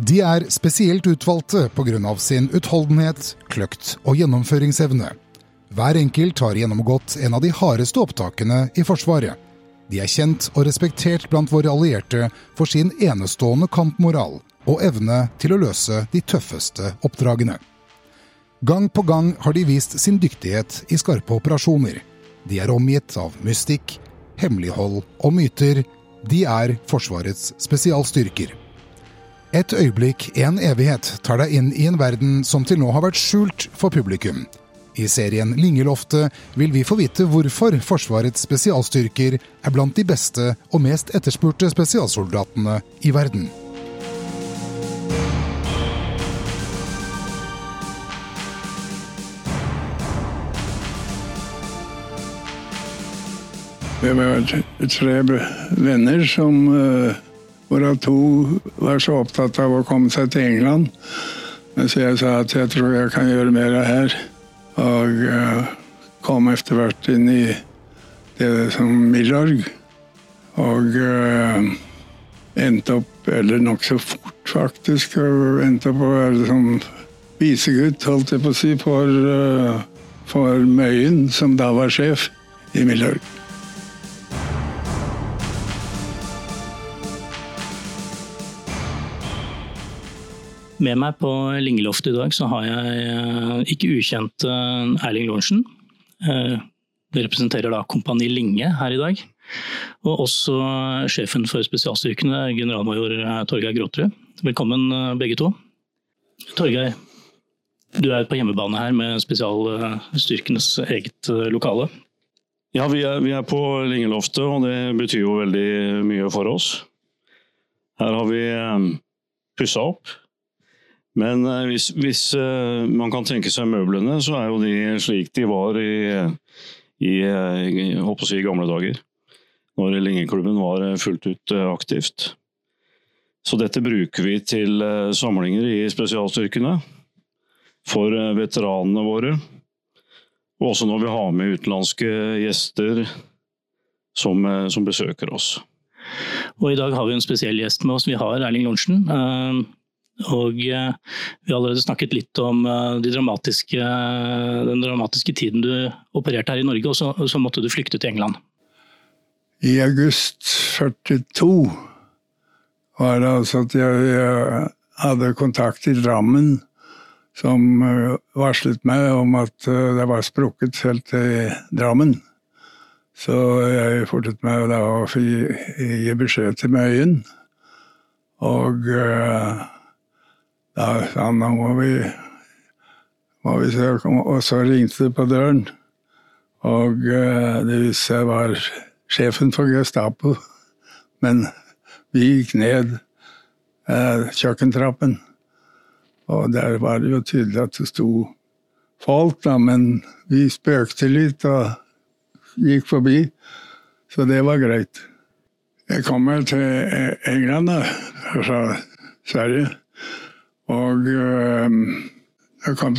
De er spesielt utvalgte pga. sin utholdenhet, kløkt og gjennomføringsevne. Hver enkelt har gjennomgått en av de hardeste opptakene i Forsvaret. De er kjent og respektert blant våre allierte for sin enestående kampmoral og evne til å løse de tøffeste oppdragene. Gang på gang har de vist sin dyktighet i skarpe operasjoner. De er omgitt av mystikk, hemmelighold og myter. De er Forsvarets spesialstyrker. Et øyeblikk, en evighet, tar deg inn i en verden som til nå har vært skjult for publikum. I serien Lingeloftet vil vi få vite hvorfor Forsvarets spesialstyrker er blant de beste og mest etterspurte spesialsoldatene i verden. Vi var tre venner som uh Hvorav to var så opptatt av å komme seg til England. Mens jeg sa at jeg tror jeg kan gjøre mer her. Og uh, kom etter hvert inn i det som Milorg. Og uh, endte opp, eller nokså fort faktisk, endte opp å være som visegutt, holdt jeg på å si, for, uh, for Møyen, som da var sjef i Milorg. Med meg på Lingeloftet i dag så har jeg eh, ikke ukjent eh, Erling Lorentzen. Det eh, representerer da Kompani Linge her i dag. Og også sjefen for spesialstyrkene, generalmajor Torgeir Gråterud. Velkommen begge to. Torgeir, du er på hjemmebane her med spesialstyrkenes eget lokale. Ja, vi er, vi er på Lingeloftet, og det betyr jo veldig mye for oss. Her har vi pussa opp men eh, hvis, hvis, eh, man kan tenke seg møblene, så er jo de slik de var i, i, i, si, i gamle dager. Når Lingeklubben var fullt ut eh, aktivt. Så dette bruker vi til samlinger i spesialstyrkene. For veteranene våre. Og også når vi har med utenlandske gjester som, som besøker oss. Og I dag har vi en spesiell gjest med oss. Vi har Erling Lorentzen. Og eh, vi har allerede snakket litt om eh, de dramatiske, den dramatiske tiden du opererte her i Norge, og så, så måtte du flykte til England. I august 42 var det altså at jeg, jeg hadde kontakt i Drammen som eh, varslet meg om at det var sprukket helt til Drammen. Så jeg fortet meg da å gi beskjed til Møyen. Og uh, sa han nå må vi, må vi se. Og så ringte det på døren. Og uh, det viste seg var sjefen for Gestapo. Men vi gikk ned uh, kjøkkentrappen, og der var det jo tydelig at det sto folk, da, men vi spøkte litt og gikk forbi, så det var greit. Jeg kommer til England da, fra Sverige. Og øh, jeg kom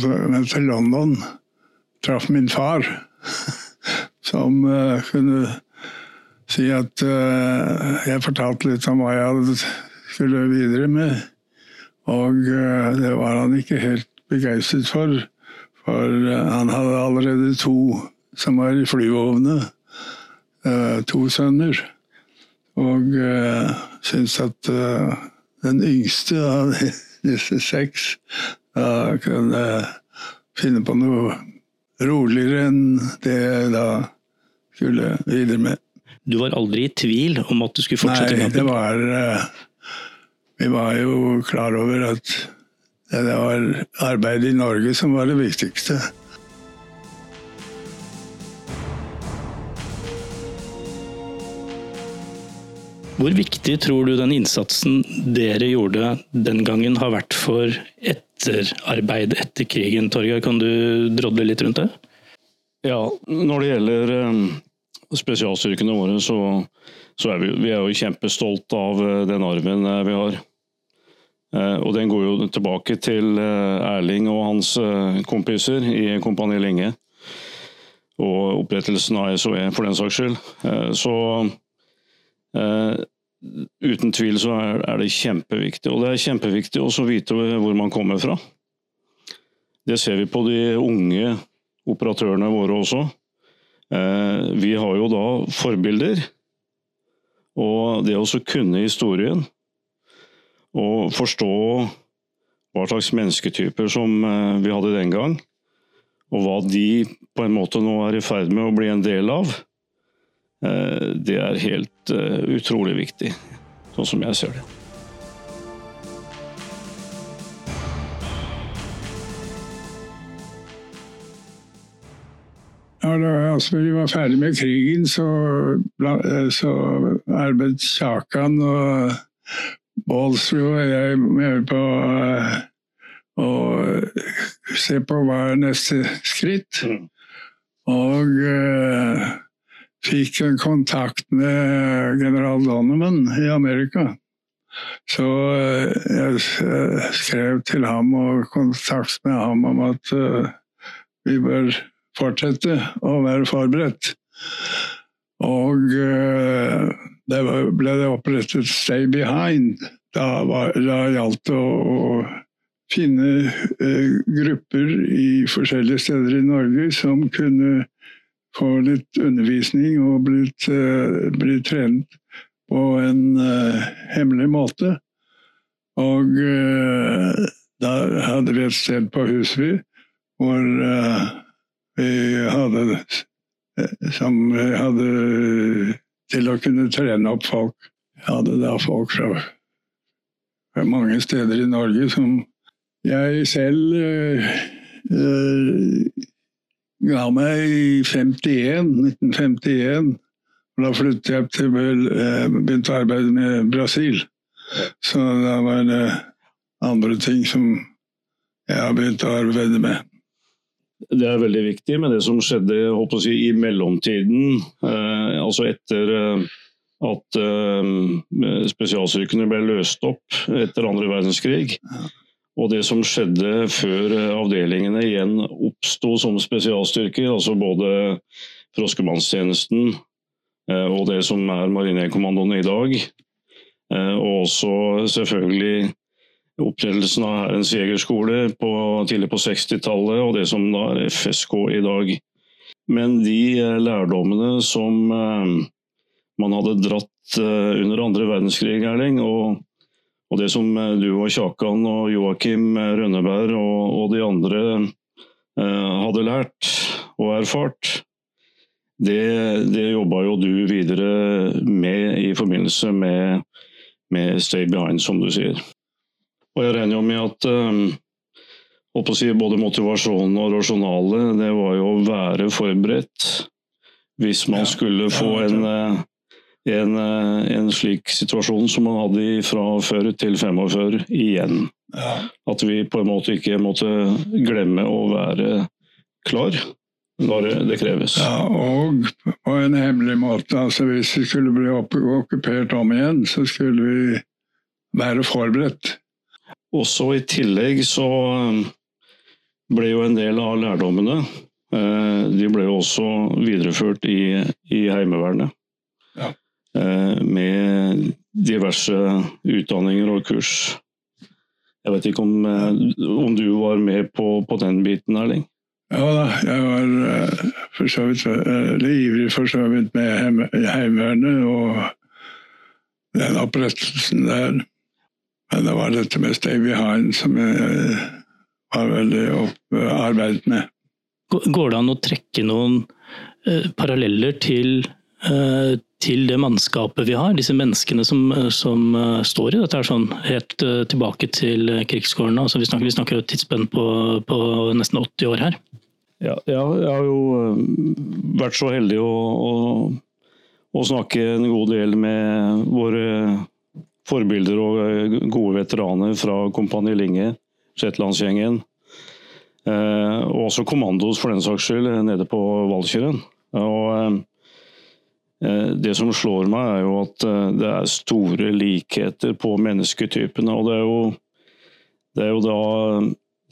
til London, traff min far, som øh, kunne si at øh, Jeg fortalte litt om hva jeg skulle videre med. Og det var han ikke helt begeistret for. For han hadde allerede to som var i flyvåpenet. To sønner. Og syntes at den yngste av disse seks da kunne jeg finne på noe roligere enn det jeg da skulle videre med. Du var aldri i tvil om at du skulle fortsette Nei, det var eh, Vi var jo klar over at det var arbeidet i Norge som var det viktigste. Hvor viktig tror du den innsatsen dere gjorde den gangen har vært for etterarbeidet etter krigen, Torgeir? Kan du drodle litt rundt det? Ja, når det gjelder eh, spesialstyrkene våre, så, så er vi, vi er jo kjempestolt av eh, den arven eh, vi har. Og den går jo tilbake til Erling og hans kompiser i Kompani Linge. Og opprettelsen av SOE, for den saks skyld. Så uten tvil så er, det kjempeviktig. Og det er kjempeviktig også å vite hvor man kommer fra. Det ser vi på de unge operatørene våre også. Eh, vi har jo da forbilder. Og det å kunne historien og forstå hva slags mennesketyper som eh, vi hadde den gang, og hva de på en måte nå er i ferd med å bli en del av, det er helt utrolig viktig, sånn som jeg ser det. Da altså, vi var ferdig med krigen, så, så arbeidet Kjakan og Baalsrud og jeg med på å se på hva er neste skritt. Mm. Og fikk en kontakt med general Donovan i Amerika. Så uh, jeg skrev til ham og kontakt med ham om at uh, vi bør fortsette å være forberedt. Og det ble det opprettet Stay Behind. Da, var, da gjaldt det å, å finne grupper i forskjellige steder i Norge som kunne få litt undervisning og blitt, uh, bli trent på en hemmelig måte. Og da hadde vi et sted på Husby hvor vi hadde som hadde til å kunne trene opp folk. Vi hadde da folk fra, mange steder i Norge som jeg selv uh, ga meg i 51, 1951. Da flyttet jeg til uh, begynte å arbeide med Brasil. Så da var det andre ting som jeg har begynt å arbeide med. Det er veldig viktig med det som skjedde si, i mellomtiden, eh, altså etter eh, at eh, spesialstyrkene ble løst opp etter andre verdenskrig. Og det som skjedde før eh, avdelingene igjen oppsto som spesialstyrker, altså både Froskemannstjenesten eh, og det som er Marinekommandoen i dag, eh, og også selvfølgelig opprettelsen av Hærens jegerskole tidlig på 60-tallet, og det som da er FSK i dag. Men de lærdommene som man hadde dratt under andre verdenskrig, Erling, og, og, det som du og Kjakan og Joakim Rønneberg og, og de andre hadde lært og erfart, det, det jobba jo du videre med i forbindelse med, med Stay Behind, som du sier. Og jeg regner jo med at um, si, både motivasjonen og rasjonalet, det var jo å være forberedt hvis man skulle få en, eh, en, eh, en, slik situasjon som man hadde fra før til 45 igjen. At vi på en måte ikke måtte glemme å være klar når det kreves. Ja, og på en hemmelig måte. Altså, hvis vi skulle bli okkupert om igjen, så skulle vi være forberedt. Også i tillegg så um, ble jo en del av lærdommene eh, de ble jo også videreført i, i Heimevernet. Ja. Eh, med diverse utdanninger og kurs. Jeg vet ikke om, eh, om du var med på, på, den biten, Erling? Ja da, jeg var for så vidt ivrig for så vidt med Heimevernet og den opprettelsen der. Men det var dette med Stay Behind som jeg var veldig arbeidet med. Går det an å trekke noen eh, paralleller til, eh, til, det mannskapet vi har, disse menneskene som, som uh, står i dette, er sånn helt tilbake til krigsskårene? Altså, vi snakker, vi snakker et tidsspenn på, på, nesten 80 år her. Ja, jeg, har jo vært så heldig å, å, å snakke en god del med våre forbilder og eh, gode veteraner fra Kompani Linge, Shetlandsgjengen. Eh, og også kommandos, for den saks skyld, nede på Valkyrien. Og eh, det som slår meg, er jo at det er store likheter på mennesketypene. Og det er jo, det er jo da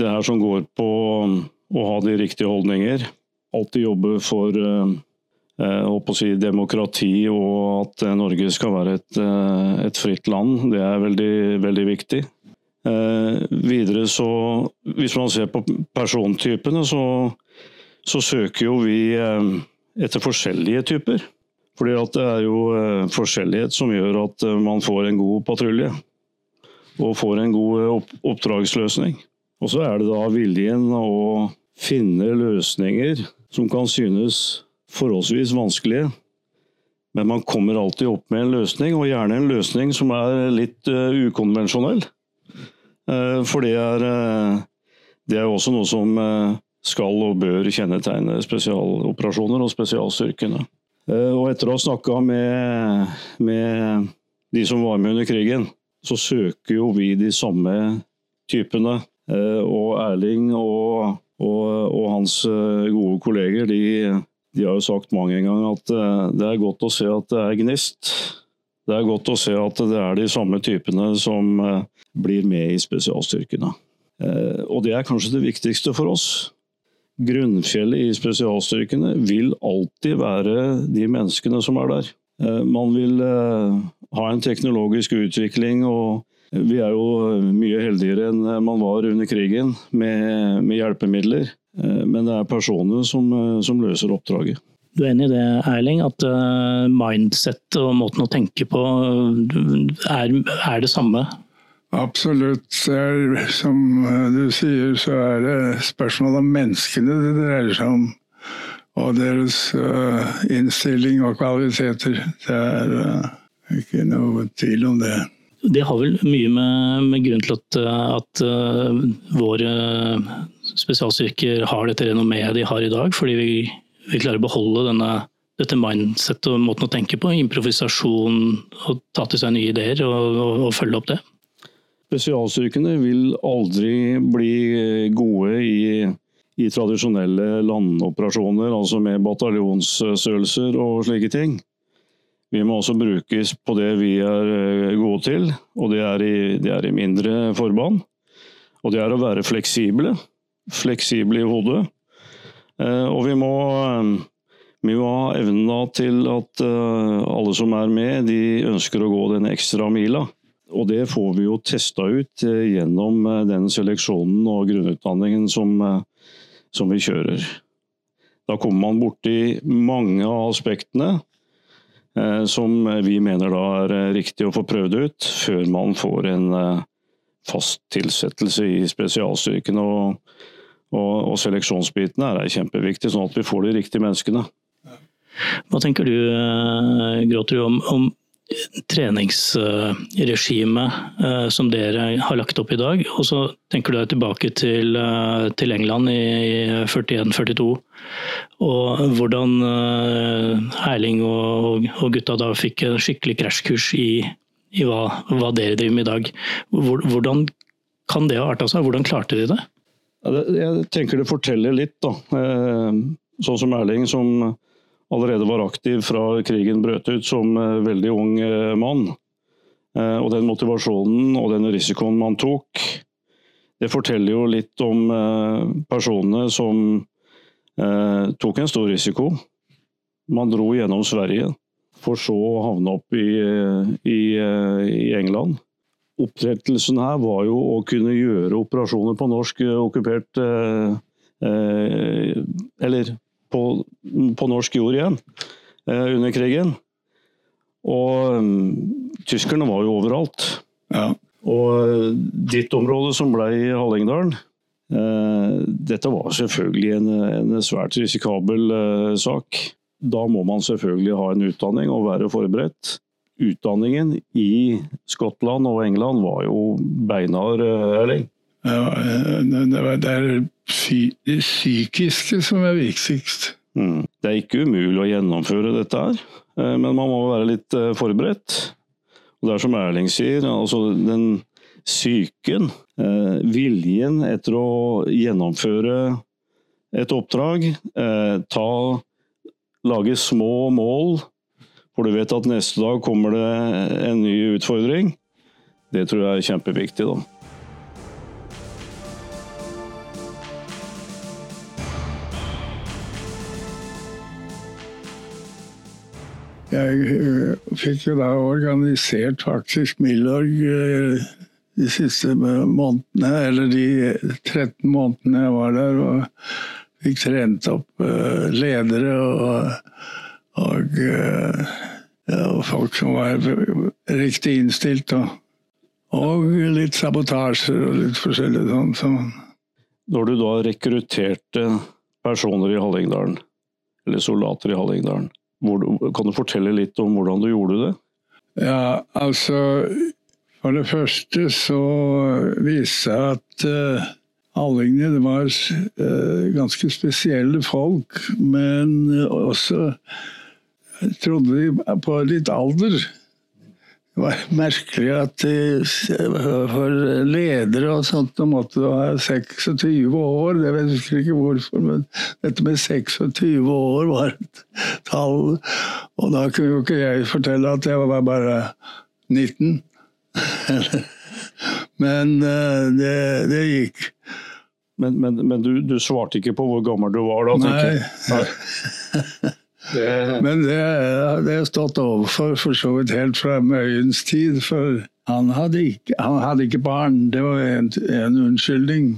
det her som går på å ha de riktige holdninger. Alltid jobbe for eh, si, demokrati og at Norge skal være et, et fritt land. Det er veldig, veldig viktig. Eh, videre så, hvis man ser på persontypene, så, så søker jo vi eh, etter forskjellige typer. Fordi det er jo eh, forskjellighet som gjør at eh, man får en god patrulje. Og får en god eh, oppdragsløsning. Og så er det da viljen å finne løsninger som kan synes forholdsvis vanskelige. Men man kommer alltid opp med en løsning, og gjerne en løsning som er litt ukonvensjonell. For det er, uh, det er også noe som skal og bør kjennetegne spesialoperasjoner og spesialstyrkene. Eh, og etter å ha snakka med, med, de som var med under krigen, så søker jo vi de samme typene. Eh, og Erling og, og, og hans eh, gode kolleger de, de, har jo sagt mange ganger at det er godt å se at det er gnist. Det er godt å se at det er de samme typene som blir med i spesialstyrkene. Og det er kanskje det viktigste for oss grunnfjellet i spesialstyrkene vil alltid være de menneskene som er der. Eh, man vil eh, ha en teknologisk utvikling, og vi er jo mye heldigere enn man var under krigen med, hjelpemidler. Eh, men det er personene som, som, løser oppdraget. Du er enig i det, Erling, at mindset og måten å tenke på er, er det samme Absolutt. Er, som du sier, så er det spørsmål om menneskene det dreier seg om. Og deres uh, innstilling og kvaliteter. Det er uh, ikke noe tvil om det. Det har vel mye med, med grunn til at, at uh, våre spesialstyrker har dette renommeet de har i dag. Fordi vi, vi klarer å beholde denne, dette mindsettet og måten å tenke på. Improvisasjon og ta til seg nye ideer og, og, og følge opp det. Spesialstyrkene vil aldri bli gode i, i tradisjonelle landoperasjoner, altså med bataljonsstørrelser og slike ting. Vi må også brukes på det vi er eh, gode til, og det er i, det er i mindre forband. Og det er å være fleksible. Fleksible i hodet. Eh, og vi må, eh, vi må ha evnen til at alle som er med, de ønsker å gå den ekstra mila. Og det får vi jo testa ut eh, gjennom eh, den seleksjonen og grunnutdanningen som, eh, som vi kjører. Da kommer man borti mange av aspektene som vi mener da er riktig å få prøvd ut, før man får en fast tilsettelse i spesialstyrkene. Og, og, og seleksjonsbitene er kjempeviktig, sånn at vi får de riktige menneskene. Hva tenker du Gråterud, om, om treningsregimet eh, som dere har lagt opp i dag. Og så tenker du deg tilbake til, eh, til England i 41-42. Og hvordan eh, Erling og, og, gutta da fikk en skikkelig krasjkurs i, i hva, hva, dere driver med i dag. Hvordan kan det ha arta seg? Hvordan klarte de det? Jeg tenker det forteller litt, da. Sånn som Erling, som allerede var aktiv fra krigen brøt ut som eh, veldig ung eh, mann. Eh, og den motivasjonen og den risikoen man tok, det forteller jo litt om personene som tok en stor risiko. Man dro gjennom Sverige, for så å havne opp i, i, i England. Opprettelsen her var jo å kunne gjøre operasjoner på norsk okkupert Eller på, på norsk jord igjen eh, under krigen. Og um, tyskerne var jo overalt. Ja. Og uh, ditt område, som ble i Hallingdalen eh, Dette var selvfølgelig en, en svært risikabel eh, sak. Da må man selvfølgelig ha en utdanning og være forberedt. Utdanningen i Skottland og England var jo beinhard, Erling. Ja, det er det psykiske som er viktigst. Mm. Det er ikke umulig å gjennomføre dette her, eh, men man må være litt eh, forberedt. Og det er som Erling sier, altså den psyken, eh, viljen etter å gjennomføre et oppdrag, ta, lage små mål, for du vet at neste dag kommer det en ny utfordring, det tror jeg er kjempeviktig. da. Jeg eh, fikk jo da organisert faktisk Milorg eh, de siste månedene, eller de 13 månedene jeg var der. og fikk trent opp uh, ledere og, og, og, folk som var riktig innstilt. Og, og litt sabotasjer og litt forskjellig sånn. Så. Når du da rekrutterte personer i Hallingdalen, eller soldater i Hallingdalen, kan du fortelle litt om hvordan du gjorde det? Ja, altså For det første så viste jeg at uh, Allingene var uh, ganske spesielle folk, men også trodde de på litt alder. Var merkelig at for ledere og sånt de måtte ha 26 år. Jeg vet ikke hvorfor, men dette med 26 år var et tall. Og da kunne jo ikke jeg fortelle at jeg var bare 19. men uh, det, det gikk. Men, men, men du, du, svarte ikke på hvor gammel du var da? Nei. Nei. Men det har jeg stått overfor for så vidt helt fra Møyens tid. For han hadde ikke, han hadde ikke barn, det var en, en unnskyldning.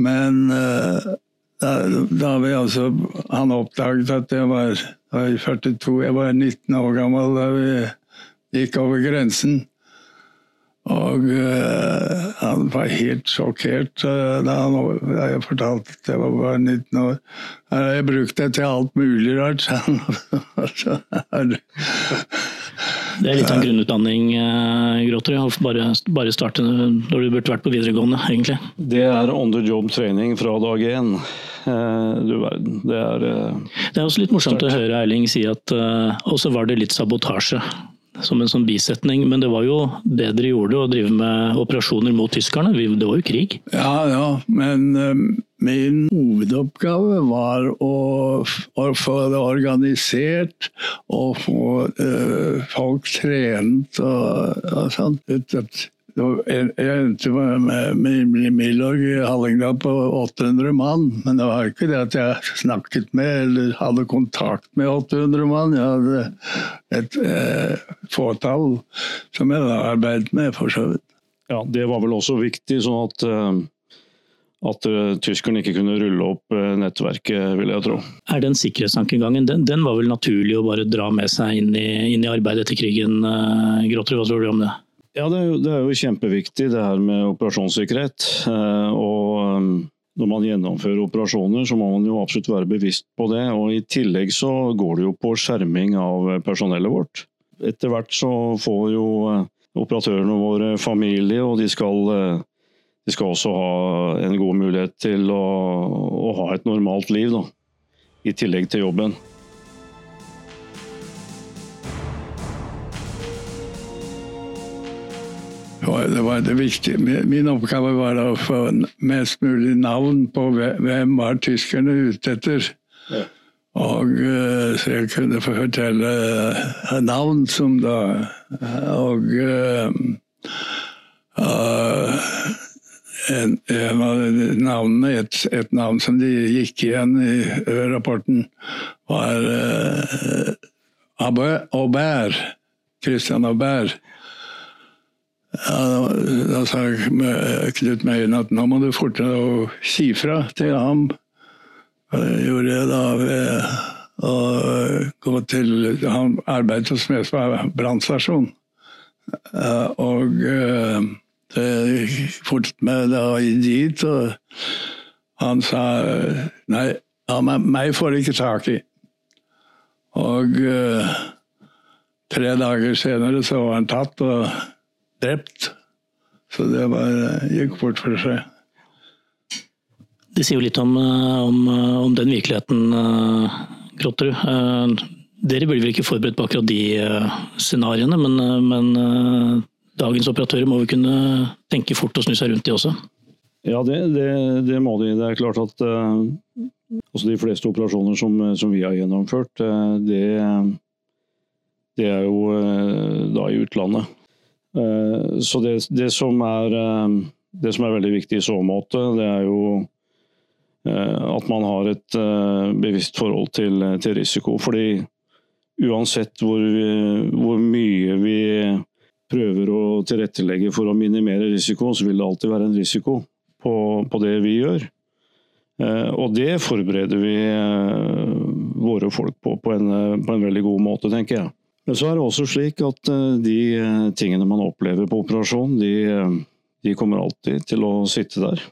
Men uh, da, da altså, han oppdaget at jeg var, var 42, jeg var 19 år gammel da vi gikk over grensen. Og uh, han var helt sjokkert uh, da, han, da jeg fortalte at jeg var bare 19 år. Jeg brukte det til alt mulig rart, sa han. det er litt av en grunnutdanning, uh, Gråter. Bare, bare starte når du burde vært på videregående, egentlig. Det er on the job training fra dag én. Du verden. Det er Det er også litt morsomt start. å høre Erling si at Og så var det litt sabotasje som en sånn bisetning. Men det var jo det dere gjorde, å drive med operasjoner mot tyskerne. Det var jo krig? Ja, ja. Men um, min hovedoppgave var å, få det organisert og få uh, folk trent og, og sånn. Jeg endte med, med i Hallingdal på 800 mann. Men det var ikke det at jeg snakket med eller hadde kontakt med 800 mann. Jeg hadde et eh, fåtall som jeg da arbeidet med, for så vidt. Ja, Det var vel også viktig, sånn at, eh, at uh, tyskerne ikke kunne rulle opp uh, nettverket, vil jeg tro. Er den sikkerhetstankegangen den, den, var vel naturlig å bare dra med seg inn i, inn i arbeidet etter krigen? Uh, Gråter, hva tror du om det? Ja, det er, jo, det er, jo, kjempeviktig det her med operasjonssikkerhet. Eh, og um, når man gjennomfører operasjoner, så må man jo absolutt være bevisst på det. Og I tillegg så går det jo på skjerming av personellet vårt. Etter hvert så får jo eh, operatørene våre familie, og de skal, eh, de skal også ha en god mulighet til å, å ha et normalt liv, da. I tillegg til jobben. Det var det viktige. Min oppgave var å få mest mulig navn på hvem var tyskerne ute etter. Ja. Og eh, så jeg kunne få fortelle uh, navn som da Og uh, uh, en, en, av navnene, et, et, navn som de gikk igjen i rapporten, var uh, Aubert. Christian Aubert. Ja, da sa Knut Møyen at nå må du fortere å si fra til ham. Det gjorde jeg da ved å gå til Han arbeidet hos Smedsberg brannstasjon. Og det gikk fort med da dit, og han sa nei, ja, meg får de ikke tak i. Og tre dager senere så var han tatt. og drept. Så det var, gikk fort for seg. Det sier jo litt om, eh, om, eh, om den virkeligheten, eh, Grotterud. Dere blir vel ikke forberedt på akkurat de scenarioene, men, men dagens operatører må vel kunne tenke fort og snu seg rundt de også? Ja, det, det, det må de. Det er klart at uh, de fleste operasjoner som, som, vi har gjennomført, uh, det, det, er jo uh, da i utlandet. Eh, så det, det, som er, eh, det, som er, veldig viktig i så måte, det er jo eh, at man har et bevisst forhold til, til risiko. Fordi uansett hvor, vi, hvor mye vi prøver å tilrettelegge for å minimere risiko, så vil det alltid være en risiko på, på det vi gjør. Og det forbereder vi våre folk på på en, på en, veldig god måte, tenker jeg. Men så er det også slik at eh, de tingene man opplever på operasjon, de, de kommer alltid til å sitte der.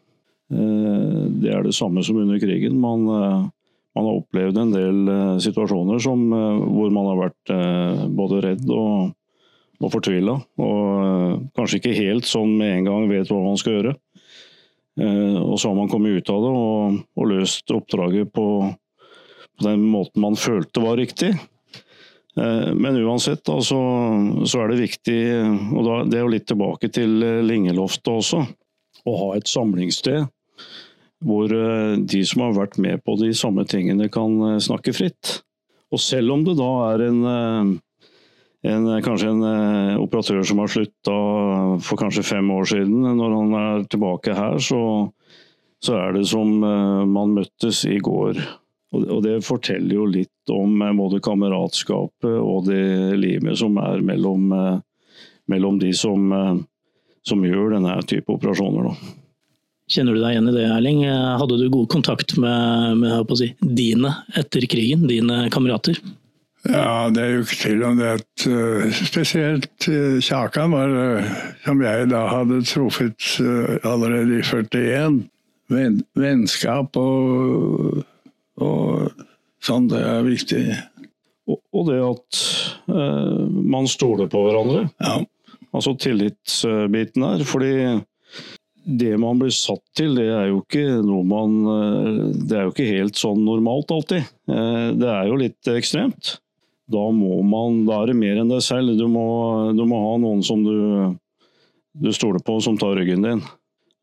Det er det samme som under krigen. Man, man har opplevd en del situasjoner som, hvor man har vært både redd og, og fortvila. Og kanskje ikke helt sånn med en gang vet hva man skal gjøre. Eh, og så har man kommet ut av det og, og løst oppdraget på, på, den måten man følte var riktig. Eh, men uansett da, så, så, er det viktig, og da, det er jo litt tilbake til eh, Lingeloftet også, å ha et samlingssted hvor de som har vært med på de samme tingene kan snakke fritt. Og selv om det da er en en, kanskje en eh, operatør som har slutta for kanskje fem år siden. Når han er tilbake her, så, så er det som eh, man møttes i går. Og, det forteller jo litt om eh, både kameratskapet og det limet som er mellom, eh, mellom de som, eh, som, gjør denne type operasjoner. Da. Kjenner du deg igjen i det, Erling? Hadde du god kontakt med, med si, dine etter krigen, dine kamerater? Ja, det er jo ikke tvil om det. at uh, Spesielt uh, Kjakan var, uh, som jeg da hadde truffet allerede i 41. Ven, vennskap og, og sånn, det er viktig. Og, og det at man stoler på hverandre. Ja. Altså tillitsbiten her. Fordi det man blir satt til, det er jo ikke noe man Det er jo ikke helt sånn normalt alltid. Det er jo litt ekstremt da må man Da er det mer enn deg selv. Du må, du må ha noen som du, du stoler på, som tar ryggen din.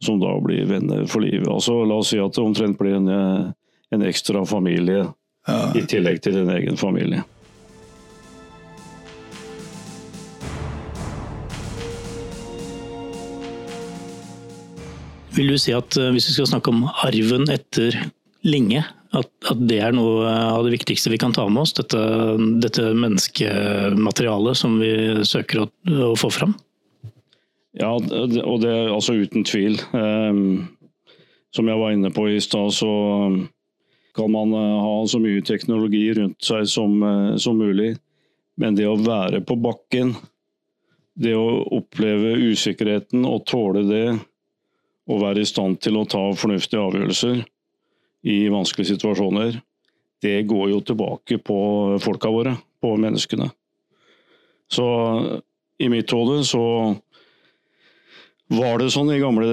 Som da blir venner for livet. Altså, la oss si at det omtrent blir en, en ekstra familie ja. i tillegg til din egen familie. Vil du si at eh, hvis vi skal snakke om arven etter Linge, at, at, det er noe av det viktigste vi kan ta med oss, dette, dette menneskematerialet som vi søker å, å, få fram? Ja, og det er altså uten tvil. Um, som jeg var inne på i stad, så kan man eh, ha så mye teknologi rundt seg som, eh, som mulig. Men det å være på bakken, det å oppleve usikkerheten og tåle det, og være i stand til å ta fornuftige avgjørelser, i vanskelige situasjoner, det går jo tilbake på folka våre, på menneskene. Så i mitt hode så var det sånn i gamle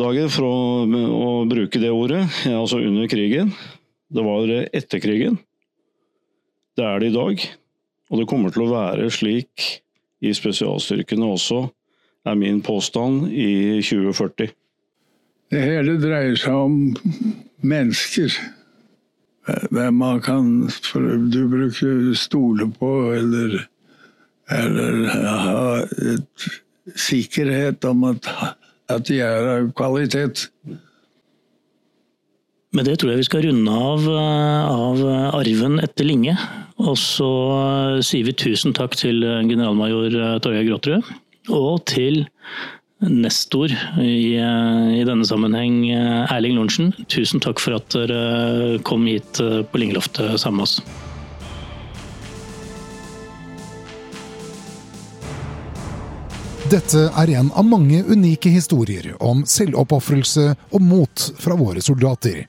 dager, for å, å bruke det ordet, altså under krigen. Det var etter krigen. Det er det i dag. Og det kommer til å være slik i spesialstyrkene også, er min påstand, i 2040. Det hele dreier seg om mennesker. Hvem man kan du bruker stole på, eller, eller ha et sikkerhet om at, at de er av kvalitet. Med det tror jeg vi skal runde av, av arven etter Linge. Og så sier vi tusen takk til generalmajor Torgeir Gråterud. Og til nestor i, i, denne sammenheng, Erling Lorentzen. Tusen takk for at dere kom hit eh, på Lingeloftet sammen med oss. Dette er en av mange unike historier om selvoppofrelse og mot fra våre soldater.